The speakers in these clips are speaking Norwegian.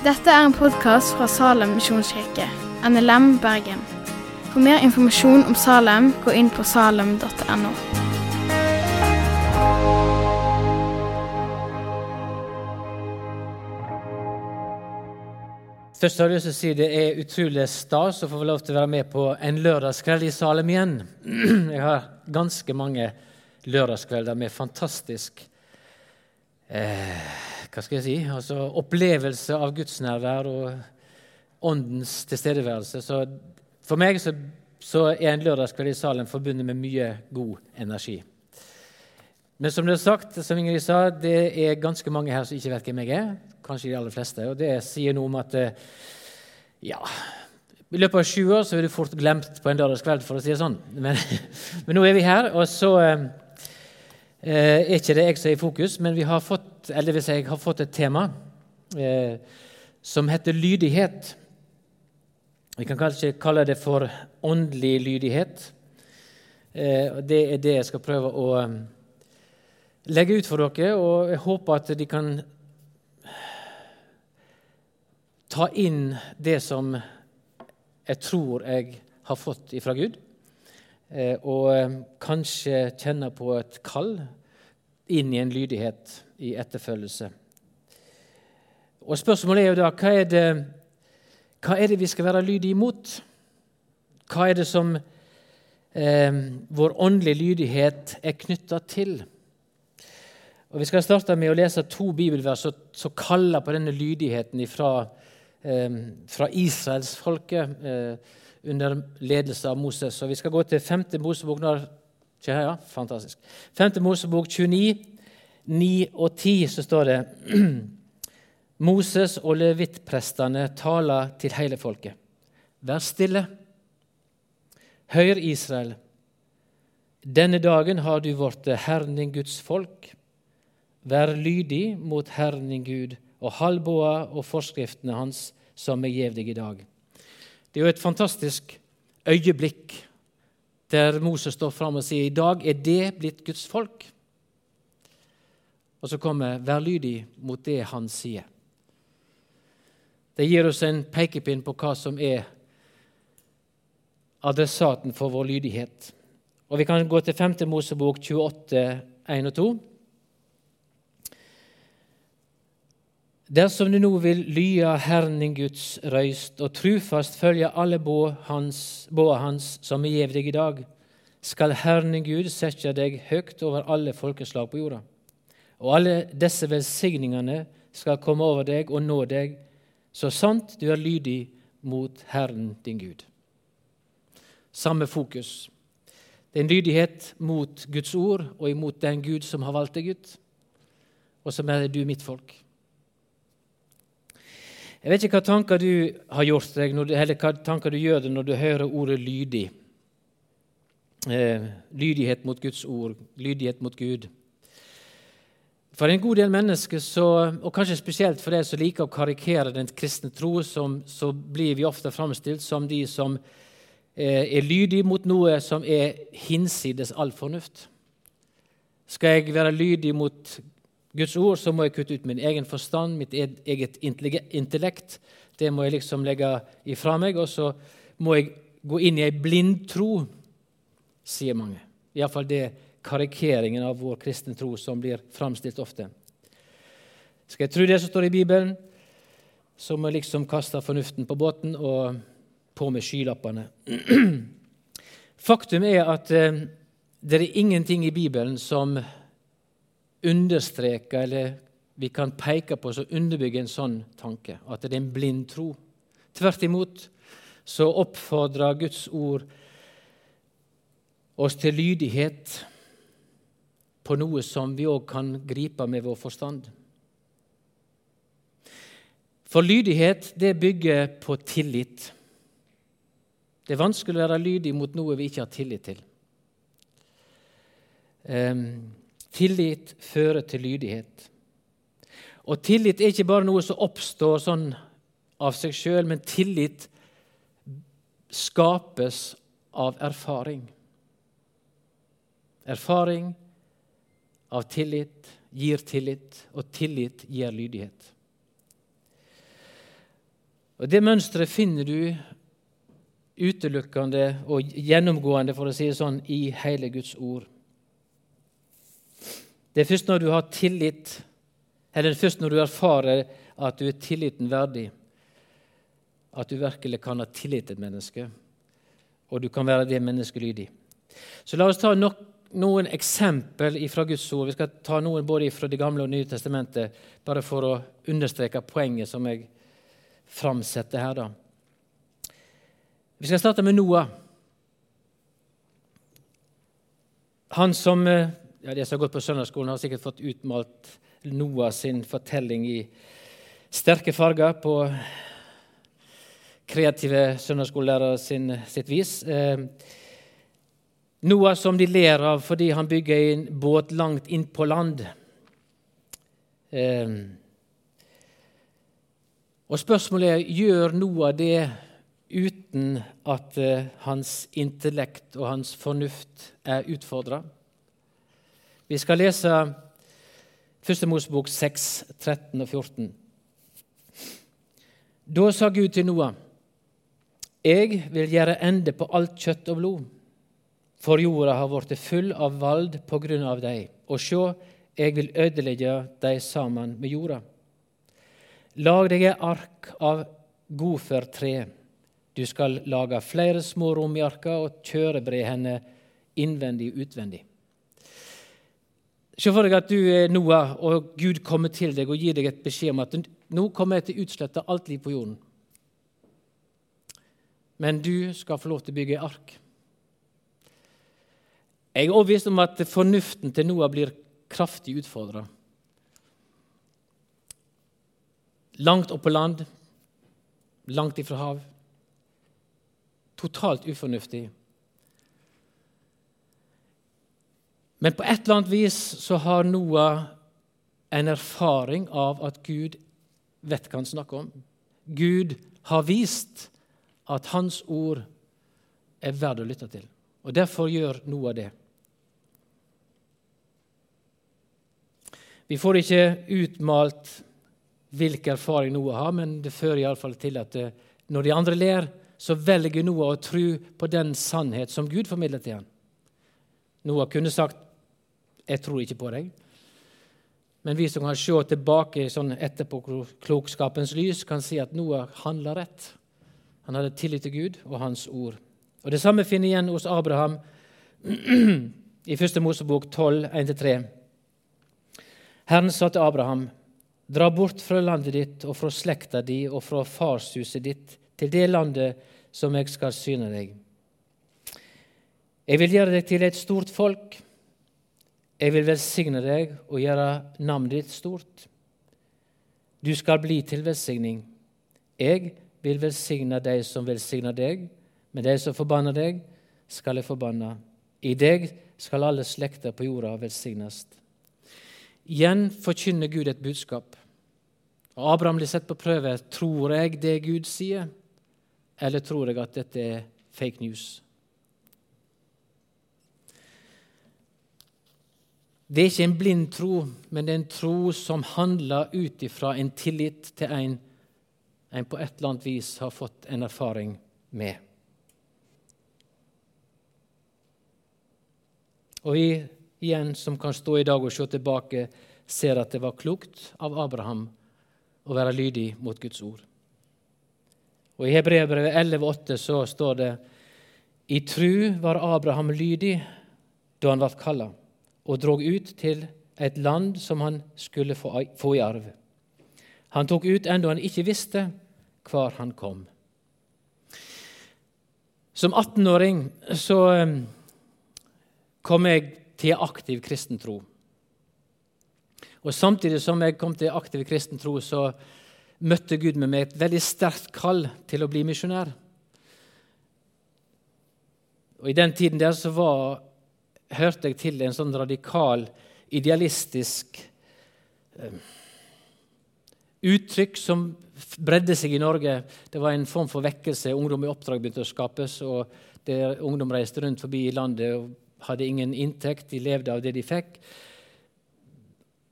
Dette er en podkast fra Salem misjonskirke, NLM Bergen. For mer informasjon om Salem, gå inn på salem.no. Først har jeg lyst til å si Det er utrolig stas å få lov til å være med på en lørdagskveld i Salem igjen. Jeg har ganske mange lørdagskvelder med fantastisk eh, hva skal jeg si, altså opplevelse av Guds nærvær og åndens tilstedeværelse. Så for meg så, så er en lørdagskveld i Salem forbundet med mye god energi. Men som det er sagt, som Ingrid sa, det er ganske mange her som ikke vet hvem jeg er kanskje de aller fleste. Og det sier noe om at eh, ja, i løpet av sju år så er du fort glemt på en lørdagskveld, for å si det sånn. Men, men, nå er vi her, og så eh, er ikke det jeg som er i fokus, men vi har fått, eller hvis jeg har fått et tema eh, som heter lydighet. Vi kan kanskje kalle det for åndelig lydighet. Eh, det er det jeg skal prøve å eh, legge ut for dere, og jeg håper at de kan ta inn det som jeg tror jeg har fått ifra Gud, eh, og eh, kanskje kjenne på et kall inn i en lydighet i etterfølgelse. Og Spørsmålet er jo da hva er det, hva er det vi skal være lydige imot? Hva er det som eh, vår åndelige lydighet er knytta til? Og Vi skal starte med å lese to bibelvers som kaller på denne lydigheten ifra eh, fra israelsfolket eh, under ledelse av Moses. Så Vi skal gå til 5. Mosebok. Ja, fantastisk. 5. Mosebok 29, 9 og 10 så står det Moses og levittprestene taler til hele folket. Vær stille. Hør, Israel. Denne dagen har du vårt Herren din Guds folk. Vær lydig mot Herren din Gud og halvboa og forskriftene hans som jeg gjev deg i dag. Det er jo et fantastisk øyeblikk der Moses står fram og sier i dag er det blitt Guds folk. Og så kommer 'vær lydig mot det han sier'. Det gir oss en pekepinn på hva som er adressaten for vår lydighet. Og Vi kan gå til 5. Mosebok 28, 1 og 2. Dersom du nå vil lya Herren din Guds røyst og trufast følge alle båa hans, hans, som vi gjev deg i dag, skal Herren din Gud sette deg høgt over alle folkeslag på jorda. Og alle disse velsigningene skal komme over deg og nå deg, så sant du er lydig mot Herren din Gud. Samme fokus. Det er en lydighet mot Guds ord og imot den Gud som har valgt deg ut, og som er du mitt folk. Jeg vet ikke hva tanker du har gjort deg, eller hva tanker du gjør deg når du hører ordet lydig. Eh, lydighet mot Guds ord, lydighet mot Gud. For en god del mennesker, så, og kanskje spesielt for de som liker å karikere den kristne tro, som, så blir vi ofte framstilt som de som eh, er lydige mot noe som er hinsides all fornuft. Skal jeg være lydig mot Guds ord, så må jeg kutte ut min egen forstand, mitt eget intellekt. Det må jeg liksom legge ifra meg, og så må jeg gå inn i ei blind tro, sier mange. Iallfall det karikeringen av vår kristne tro som blir framstilt ofte. Skal jeg tro det som står i Bibelen, så må jeg liksom kaste fornuften på båten og på med skylappene. Faktum er at eh, det er ingenting i Bibelen som understreke eller vi kan peke på som underbygger en sånn tanke, at det er en blind tro. Tvert imot så oppfordrer Guds ord oss til lydighet på noe som vi òg kan gripe med vår forstand. For lydighet det bygger på tillit. Det er vanskelig å være lydig mot noe vi ikke har tillit til. Um, Tillit fører til lydighet. Og tillit er ikke bare noe som oppstår sånn av seg sjøl, men tillit skapes av erfaring. Erfaring av tillit gir tillit, og tillit gir lydighet. Og Det mønsteret finner du utelukkende og gjennomgående for å si det sånn, i hele Guds ord. Det er først når du har tillit, eller først når du erfarer at du er tilliten verdig, at du virkelig kan ha tillit til et menneske, og du kan være det mennesket lydig. Så la oss ta nok, noen eksempel fra Guds ord. Vi skal ta noen både fra Det gamle og Nye testamentet, bare for å understreke poenget som jeg framsetter her. da. Vi skal starte med Noah. Han som eh, ja, De som har gått på søndagsskolen, har sikkert fått utmalt Noah sin fortelling i sterke farger på kreative søndagsskolelærere sitt vis. Eh, Noah som de ler av fordi han bygger en båt langt inn på land. Eh, og Spørsmålet er gjør Noah det uten at eh, hans intellekt og hans fornuft er utfordra. Vi skal lese 1. Mosebok 6, 13 og 14. Da sa Gud til Noah.: Jeg vil gjøre ende på alt kjøtt og blod, for jorda har blitt full av vald på grunn av deg. Og sjå, jeg vil ødelegge deg sammen med jorda. Lag deg et ark av godførtre. Du skal lage flere små rom i arka og kjørebre henne innvendig og utvendig. Se for deg at du er Noah, og Gud kommer til deg og gir deg et beskjed om at nå kommer jeg til å utslette alt liv på jorden. Men du skal få lov til å bygge ark. Jeg er overbevist om at fornuften til Noah blir kraftig utfordra. Langt opp på land, langt ifra hav. Totalt ufornuftig. Men på et eller annet vis så har Noah en erfaring av at Gud vet hva han snakker om. Gud har vist at hans ord er verdt å lytte til. Og Derfor gjør Noah det. Vi får ikke utmalt hvilken erfaring Noah har, men det fører iallfall til at eh, når de andre ler, så velger Noah å tro på den sannhet som Gud formidler til ham. Noah kunne sagt 'Jeg tror ikke på deg'. Men vi som kan se tilbake sånn etterpåklokskapens lys, kan si at Noah handla rett. Han hadde tillit til Gud og Hans ord. Og Det samme finner igjen hos Abraham i 1. Mosebok 12, 1-3. Herren sa til Abraham.: Dra bort fra landet ditt og fra slekta di og fra farshuset ditt til det landet som jeg skal syne deg. Jeg vil gjøre deg til et stort folk jeg vil velsigne deg og gjøre navnet ditt stort. Du skal bli til velsigning. Jeg vil velsigne deg som velsigner deg, men de som forbanner deg, skal jeg forbanne. I deg skal alle slekter på jorda velsignes. Igjen forkynner Gud et budskap. Og Abraham blir sett på prøve. Tror jeg det Gud sier, eller tror jeg at dette er fake news? Det er ikke en blind tro, men det er en tro som handler ut ifra en tillit til en en på et eller annet vis har fått en erfaring med. Og vi igjen, som kan stå i dag og se tilbake, ser at det var klokt av Abraham å være lydig mot Guds ord. Og I Hebreabrevet 11,8 så står det i tru var Abraham lydig da han ble kalla og drog ut til et land som han skulle få, i arv. Han tok ut enda han ikke visste hvor han kom. Som 18-åring så ehm, kom jeg til aktiv kristen tro. Og Samtidig som jeg kom til aktiv kristen tro, så møtte Gud med meg et veldig sterkt kall til å bli misjonær. Og I den tiden der så var hørte jeg til en sånn radikal, idealistisk eh, uttrykk som bredde seg i Norge. Det var en form for vekkelse. Ungdom i oppdrag begynte å skapes. og Ungdom reiste rundt forbi i landet og hadde ingen inntekt. De levde av det de fikk.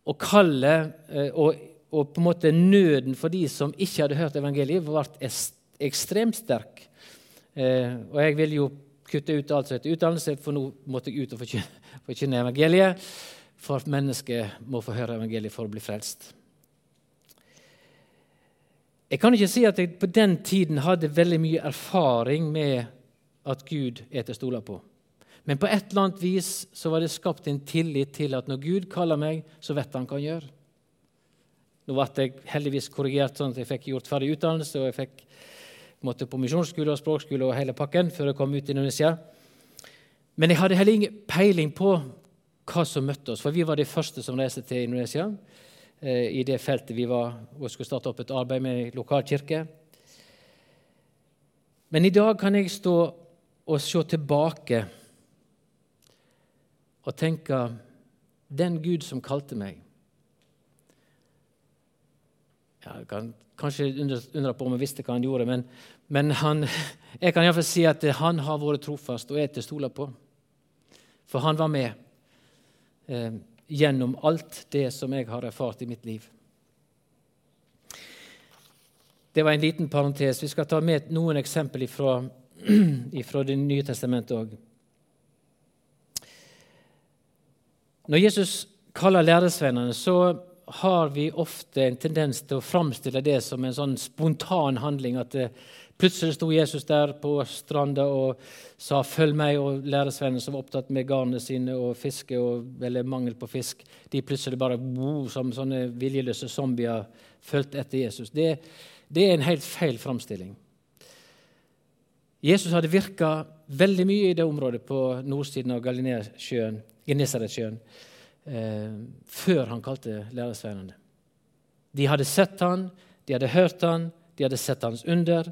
Og kallet eh, og og på en måte nøden for de som ikke hadde hørt evangeliet, ble ekstremt sterk. Eh, og jeg vil jo kutte ut alt som heter utdannelse, for nå måtte jeg ut og forkynne evangeliet. For at mennesket må få høre evangeliet for å bli frelst. Jeg kan ikke si at jeg på den tiden hadde veldig mye erfaring med at Gud er til å stole på. Men på et eller annet vis så var det skapt en tillit til at når Gud kaller meg, så vet han hva han gjør. Nå ble jeg heldigvis korrigert sånn at jeg fikk gjort ferdig utdannelse, og jeg fikk måtte på misjonsskole og språkskole og hele pakken før jeg kom ut i Indonesia. Men jeg hadde heller ingen peiling på hva som møtte oss, for vi var de første som reiste til Indonesia. Eh, i det feltet vi var og skulle starte opp et arbeid med lokalkirke. Men i dag kan jeg stå og se tilbake og tenke den Gud som kalte meg ja, Jeg kan kanskje undre på om jeg visste hva han gjorde, men, men han, jeg kan iallfall si at han har vært trofast og er til å stole på. For han var med. Eh, gjennom alt det som jeg har erfart i mitt liv. Det var en liten parentes. Vi skal ta med noen eksempler fra, Det nye testamentet òg. Når Jesus kaller læresvennene, så har vi ofte en tendens til å framstille det som en sånn spontan handling. At det, Plutselig sto Jesus der på stranda og sa 'følg meg', og læresvennene som var opptatt med garnene sine og fiske, og, eller mangel på fisk, de plutselig bare wow, som sånne viljeløse zombier fulgte etter Jesus. Det, det er en helt feil framstilling. Jesus hadde virka veldig mye i det området på nordsiden av Genesaretsjøen, eh, før han kalte læresvennene. De hadde sett han, de hadde hørt han, de hadde sett hans under.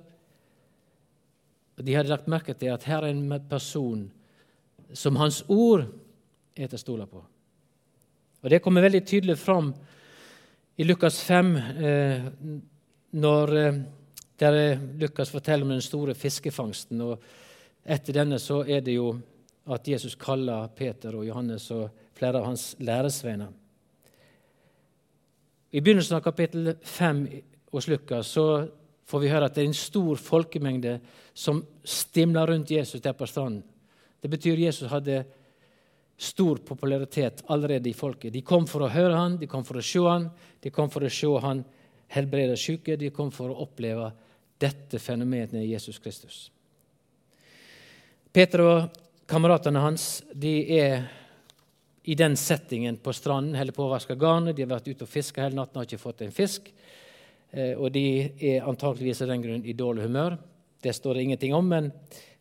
Og De hadde lagt merke til at her er en person som hans ord er til å stole på. Og Det kommer veldig tydelig fram i Lukas 5, eh, når eh, der Lukas forteller om den store fiskefangsten. og Etter denne så er det jo at Jesus kaller Peter og Johannes og flere av hans læresvenner. I begynnelsen av kapittel 5 hos Lukas så får vi høre at det er en stor folkemengde som stimler rundt Jesus der på stranden. Det betyr Jesus hadde stor popularitet allerede i folket. De kom for å høre han, de kom for å se han, de kom for å se han helbrede syke, de kom for å oppleve dette fenomenet Jesus Kristus. Peter og kameratene hans de er i den settingen på stranden, holder på å vaske garnet. De har vært ute og fiska hele natten og har ikke fått en fisk. Eh, og de er antakeligvis av den grunn i dårlig humør. Det står det ingenting om, men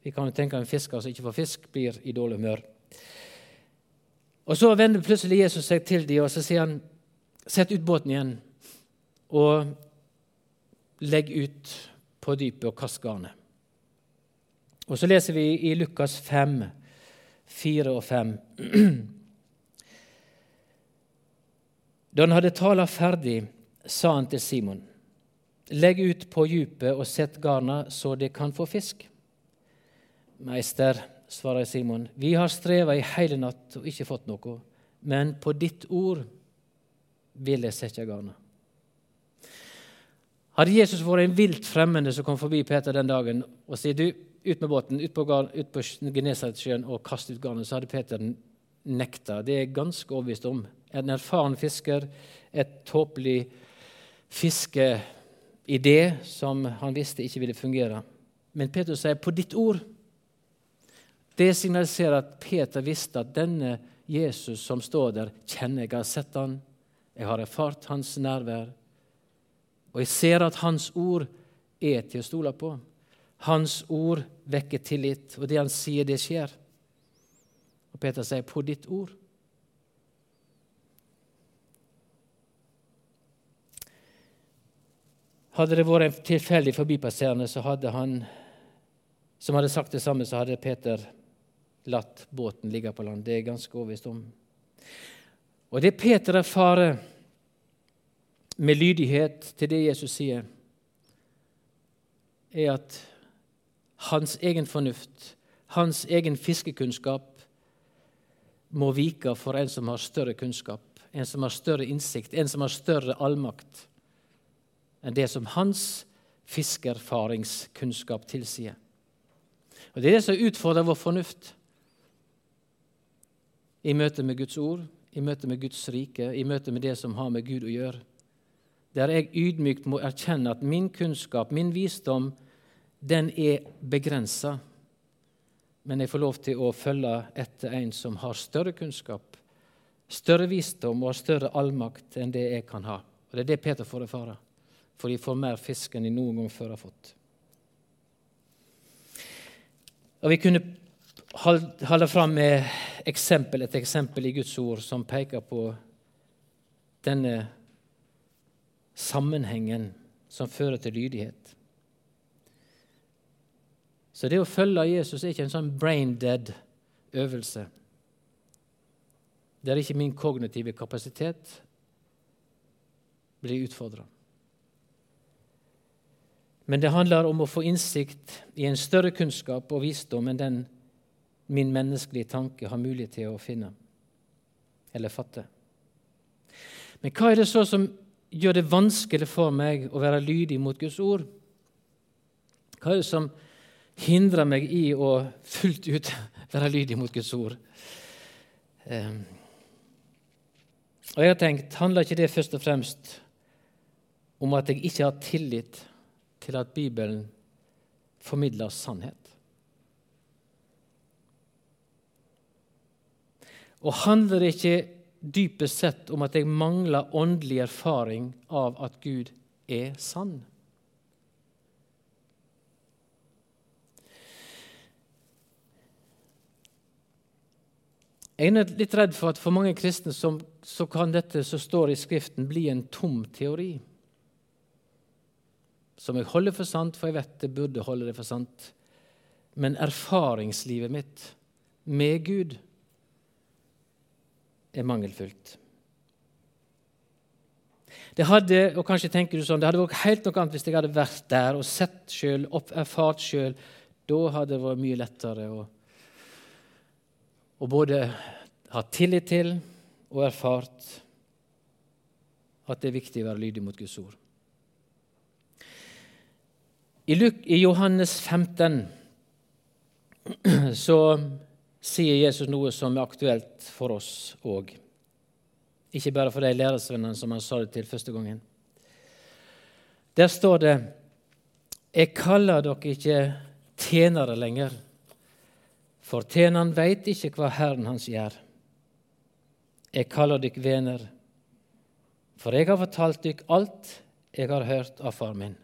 vi kan jo tenke at en fisker som ikke får fisk, blir i dårlig humør. Og Så vender plutselig Jesus seg til dem og så sier han, sett ut båten igjen og legg ut på dypet og kast garnet. Og Så leser vi i Lukas 5, 4 og 5. Da han hadde tala ferdig, sa han til Simon Legg ut på djupet og sett garna så de kan få fisk. Meister, svarer Simon, vi har streva i hele natt og ikke fått noe, men på ditt ord vil jeg sette garna. Hadde Jesus vært en vilt fremmede som kom forbi Peter den dagen og sier du, ut med båten, ut på, ut på Genesaretsjøen og kast ut garnet, så hadde Peter nekta. Det er jeg ganske overbevist om. En erfaren fisker, et tåpelig fiskeidé som han visste ikke ville fungere. Men Peter sier 'på ditt ord'. Det signaliserer at Peter visste at denne Jesus som står der, kjenner jeg. har sett han, jeg har erfart hans nærvær. Og jeg ser at hans ord er til å stole på. Hans ord vekker tillit, og det han sier, det skjer. Og Peter sier 'på ditt ord'. Hadde det vært en tilfeldig forbipasserende så hadde han, som hadde sagt det samme, så hadde Peter latt båten ligge på land. Det er jeg ganske overbevist om. Og det Peter erfarer med lydighet til det Jesus sier, er at hans egen fornuft, hans egen fiskekunnskap, må vike for en som har større kunnskap, en som har større innsikt, en som har større allmakt enn det som hans fiskerfaringskunnskap tilsier. Og Det er det som utfordrer vår fornuft i møte med Guds ord, i møte med Guds rike, i møte med det som har med Gud å gjøre. Der jeg ydmykt må erkjenne at min kunnskap, min visdom, den er begrensa. Men jeg får lov til å følge etter en som har større kunnskap, større visdom og større allmakt enn det jeg kan ha. Og Det er det Peter får erfare, for de får mer fisk enn de noen gang før har fått. Og Vi kunne holde fram med eksempel et eksempel i Guds ord som peker på denne sammenhengen som fører til lydighet. Så det å følge Jesus er ikke en sånn brain dead øvelse. Der ikke min kognitive kapasitet blir utfordra. Men det handler om å få innsikt i en større kunnskap og visdom enn den min menneskelige tanke har mulighet til å finne eller fatte. Men hva er det så som gjør det vanskelig for meg å være lydig mot Guds ord? Hva er det som hindrer meg i å fullt ut være lydig mot Guds ord? Um, og jeg har tenkt, Handler ikke det først og fremst om at jeg ikke har tillit til at Bibelen formidler sannhet? Og handler det ikke dypest sett om at jeg mangler åndelig erfaring av at Gud er sann? Jeg er litt redd for at for mange kristne som, så kan dette som står i Skriften, bli en tom teori. Som jeg holder for sant, for jeg vet det burde holde det for sant. Men erfaringslivet mitt med Gud er mangelfullt. Det hadde og kanskje tenker du sånn, det hadde vært helt noe annet hvis jeg hadde vært der og sett sjøl, erfart sjøl. Da hadde det vært mye lettere å, å både ha tillit til og erfart at det er viktig å være lydig mot Guds ord. I, Johannes 15 så sier Jesus noe som er aktuelt for oss òg. Ikke bare for de læresvennene som han sa det til første gangen. Der står det Jeg kaller dere ikke tjenere lenger, for tjeneren veit ikke hva Herren hans gjør. Jeg kaller dere venner, for jeg har fortalt dere alt jeg har hørt av far min.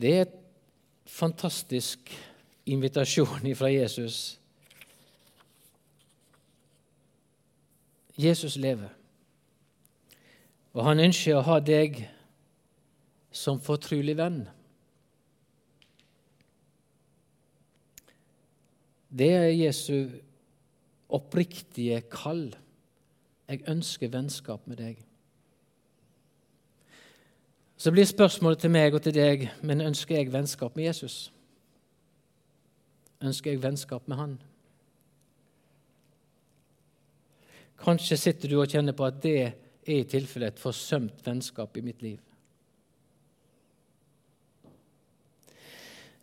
Det er et fantastisk invitasjon fra Jesus. Jesus lever, og han ønsker å ha deg som fortrolig venn. Det er Jesu oppriktige kall. Jeg ønsker vennskap med deg. Så blir spørsmålet til meg og til deg men ønsker jeg vennskap med Jesus. Ønsker jeg vennskap med Han? Kanskje sitter du og kjenner på at det er i tilfelle et forsømt vennskap i mitt liv.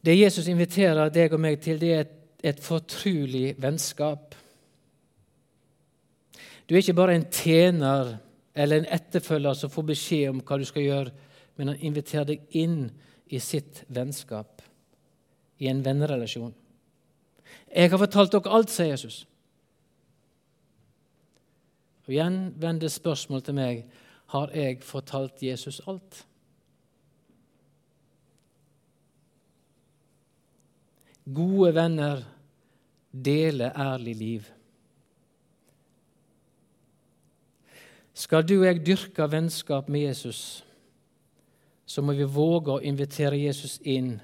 Det Jesus inviterer deg og meg til, det er et, et fortrulig vennskap. Du er ikke bare en tjener eller en etterfølger som får beskjed om hva du skal gjøre men han inviterer deg inn i sitt vennskap, i en vennerelasjon. Jeg har fortalt dere alt, sier Jesus. Og Igjen vender spørsmålet til meg har jeg fortalt Jesus alt. Gode venner deler ærlig liv. Skal du og jeg dyrke vennskap med Jesus, så må vi våge å invitere Jesus inn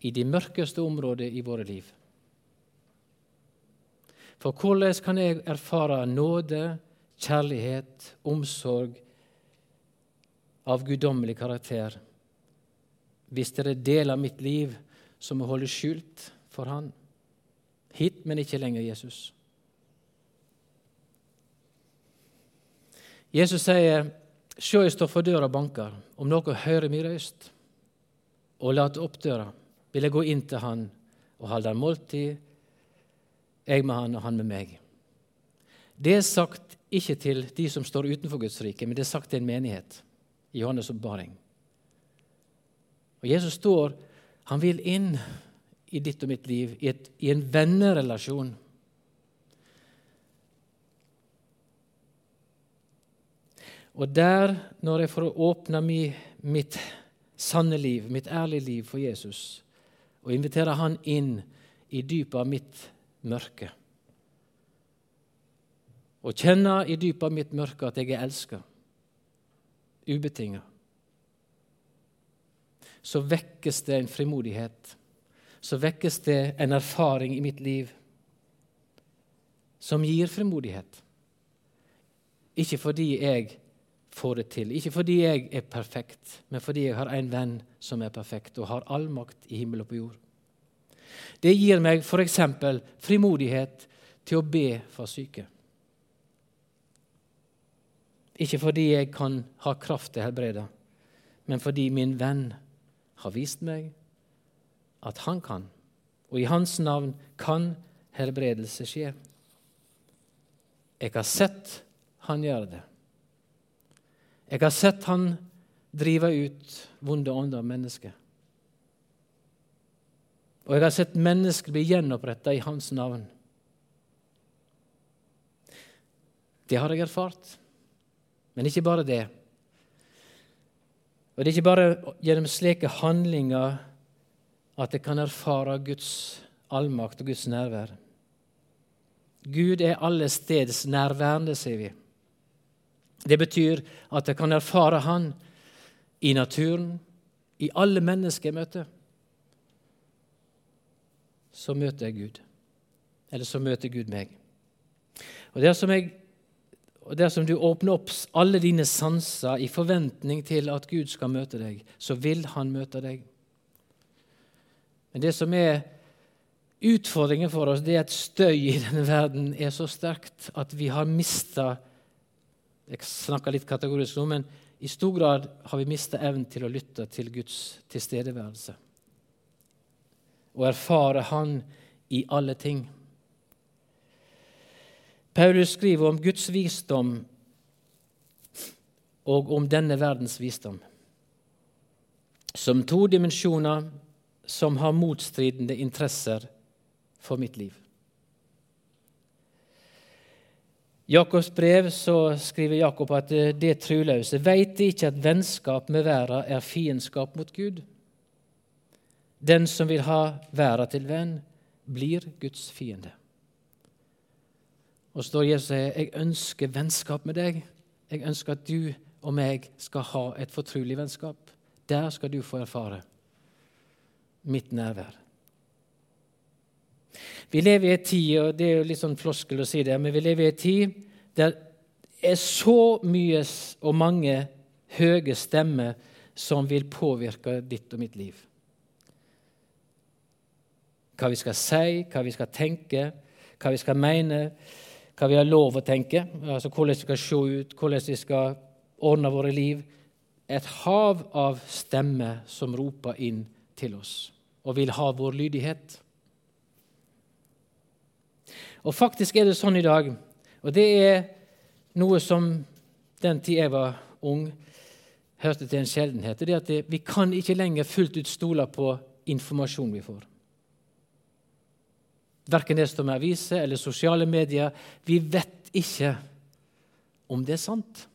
i de mørkeste områdene i våre liv. For hvordan kan jeg erfare nåde, kjærlighet, omsorg av guddommelig karakter hvis det er del av mitt liv som må holdes skjult for Han? Hit, men ikke lenger Jesus. Jesus sier 'Se, jeg står for døra og banker. Om noen hører min røyst og later opp døra, vil jeg gå inn til han og holde en måltid, jeg med han og han med meg.' Det er sagt ikke til de som står utenfor Guds rike, men det er sagt til en menighet i Johannes' oppbaring. Og Jesus står, han vil inn i ditt og mitt liv, i, et, i en vennerelasjon. Og der, når jeg får åpne mitt sanne liv, mitt ærlige liv for Jesus, og inviterer Han inn i dypet av mitt mørke, og kjenner i dypet av mitt mørke at jeg er elska, ubetinga, så vekkes det en frimodighet. Så vekkes det en erfaring i mitt liv som gir frimodighet. Ikke fordi jeg får det til, ikke fordi jeg er perfekt, men fordi jeg har en venn som er perfekt og har all makt i himmel og på jord. Det gir meg f.eks. frimodighet til å be for syke. Ikke fordi jeg kan ha kraft til å helbrede, men fordi min venn har vist meg at han kan, og i hans navn kan helbredelse skje. Jeg har sett han gjøre det. Jeg har sett han drive ut vonde ånder av mennesker. Og jeg har sett mennesker bli gjenoppretta i hans navn. Det har jeg erfart. Men ikke bare det. Og Det er ikke bare gjennom slike handlinger at jeg kan erfare Guds allmakt og Guds nærvær. Gud er alle steds nærværende, sier vi. Det betyr at jeg kan erfare Han i naturen, i alle mennesker jeg møter. Så møter jeg Gud. Eller så møter Gud meg. Og Dersom jeg og dersom du åpner opp alle dine sanser i forventning til at Gud skal møte deg, så vil Han møte deg. Men det som er utfordringen for oss, det er at støy i denne verden er så sterkt at vi har mista Jeg snakker litt kategorisk nå, men i stor grad har vi mista evnen til å lytte til Guds tilstedeværelse og erfare Han i alle ting. Paulus skriver om Guds visdom og om denne verdens visdom. Som to dimensjoner som har motstridende interesser for mitt liv. I Jakobs brev så skriver Jakob at det truløse veit ikke at vennskap med verden er fiendskap mot Gud. Den som vil ha verden til venn, blir Guds fiende. Og står Jesus og sier, 'Jeg ønsker vennskap med deg.' 'Jeg ønsker at du og meg skal ha et fortrolig vennskap.' Der skal du få erfare mitt nærvær. Vi lever i en tid, og det er jo litt sånn floskel å si det, men vi lever i en tid der er så mye og mange høye stemmer som vil påvirke ditt og mitt liv. Hva vi skal si, hva vi skal tenke, hva vi skal mene hva vi har lov å tenke, altså hvordan vi skal se ut, hvordan vi skal ordne våre liv. Et hav av stemmer som roper inn til oss og vil ha vår lydighet. Og faktisk er det sånn i dag, og det er noe som den tid jeg var ung, hørte til en sjeldenhet. det er at Vi kan ikke lenger fullt ut stole på informasjon vi får. Verken det står med aviser eller sosiale medier. Vi vet ikke om det er sant.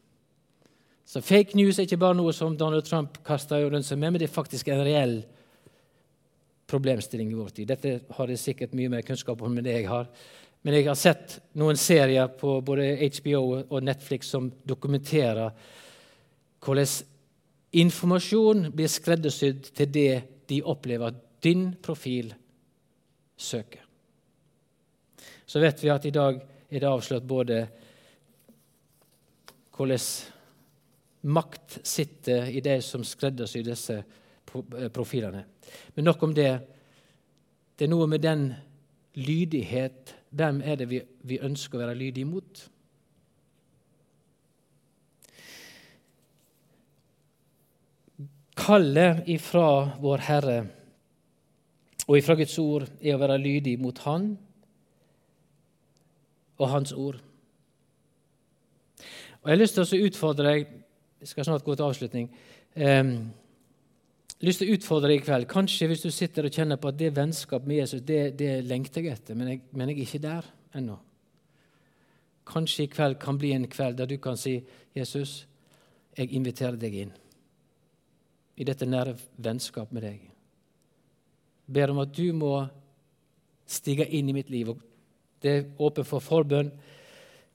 Så fake news er ikke bare noe som Donald Trump kaster rundt seg med, men det er faktisk en reell problemstilling i vår tid. Dette har jeg sikkert mye mer kunnskap om enn det jeg har. Men jeg har sett noen serier på både HBO og Netflix som dokumenterer hvordan informasjon blir skreddersydd til det de opplever at din profil søker så vet vi at i dag er det avslørt både hvordan makt sitter i de som skreddersyr disse eh, profilene. Men nok om det. Det er noe med den lydighet Hvem er det vi, vi ønsker å være lydige mot? Kallet ifra Vår Herre og ifra Guds ord er å være lydig mot Han og Hans ord. Og Jeg har lyst til å utfordre deg Jeg skal snart gå til avslutning. Um, lyst til å utfordre deg i kveld. Kanskje hvis du sitter og kjenner på at det vennskap med Jesus det, det lengter jeg etter, men jeg, men jeg er ikke der ennå. Kanskje i kveld kan bli en kveld der du kan si, 'Jesus, jeg inviterer deg inn i dette nære vennskap med deg.' Ber om at du må stige inn i mitt liv. og Det er åpent for forbønn.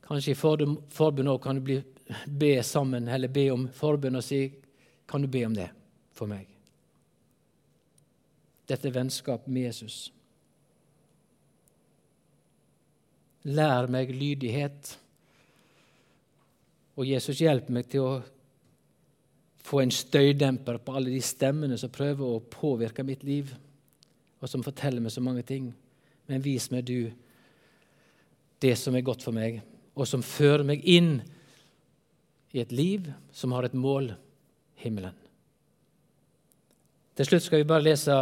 Kanskje i forbønn òg kan du bli, be sammen, eller be om forbønn og si, 'Kan du be om det for meg?' Dette vennskap med Jesus. Lær meg lydighet. Og Jesus, hjelp meg til å få en støydemper på alle de stemmene som prøver å påvirke mitt liv, og som forteller meg så mange ting. Men vis meg du det som er godt for meg, og som fører meg inn i et liv som har et mål himmelen. Til slutt skal vi bare lese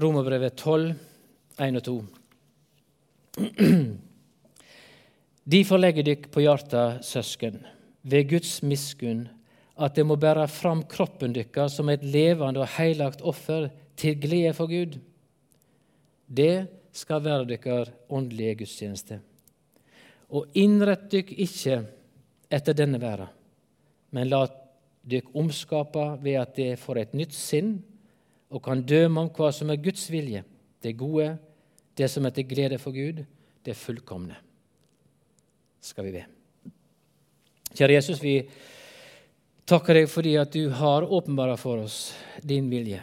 Romerbrevet 12, 1 og 2. Derfor legger dykk på hjarta, søsken, ved Guds miskunn, at det må bære fram kroppen dykkar som et levende og heilagt offer til glede for Gud. Det skal være dykkar åndelige gudstjeneste. Og innrett dykk ikke etter denne verda, men la dykk omskapa ved at det får et nytt sinn og kan døme om hva som er Guds vilje, det gode, det som er til glede for Gud, det fullkomne. Skal vi be. Kjære Jesus, vi takker deg fordi at du har åpenbara for oss din vilje.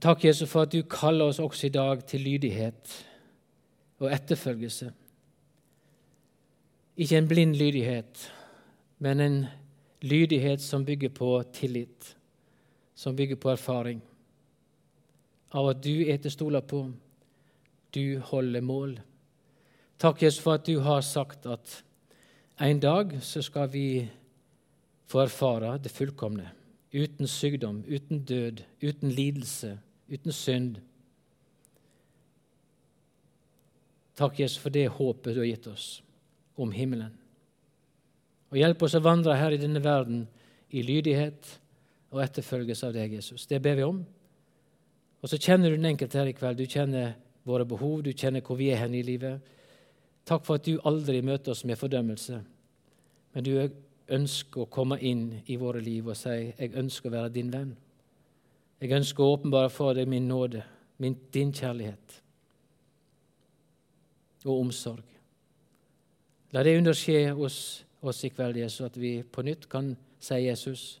Takk, Jesus, for at du kaller oss også i dag til lydighet og etterfølgelse. Ikke en blind lydighet, men en lydighet som bygger på tillit, som bygger på erfaring av at du er til å stole på. Du holder mål. Takk, Jesus, for at du har sagt at en dag så skal vi få erfare det fullkomne. Uten sykdom, uten død, uten lidelse, uten synd. Takk, Jesus, for det håpet du har gitt oss om himmelen. Og Hjelp oss å vandre her i denne verden i lydighet og etterfølges av deg, Jesus. Det ber vi om. Og så kjenner du den enkelte her i kveld. Du kjenner våre behov, du kjenner hvor vi er hen i livet. Takk for at du aldri møter oss med fordømmelse, men du ønsker å komme inn i våre liv og si 'Jeg ønsker å være din venn'. Jeg ønsker å åpenbare for deg min nåde, min, din kjærlighet og omsorg. La det underskje hos oss i kveld, Jesus, at vi på nytt kan si, 'Jesus,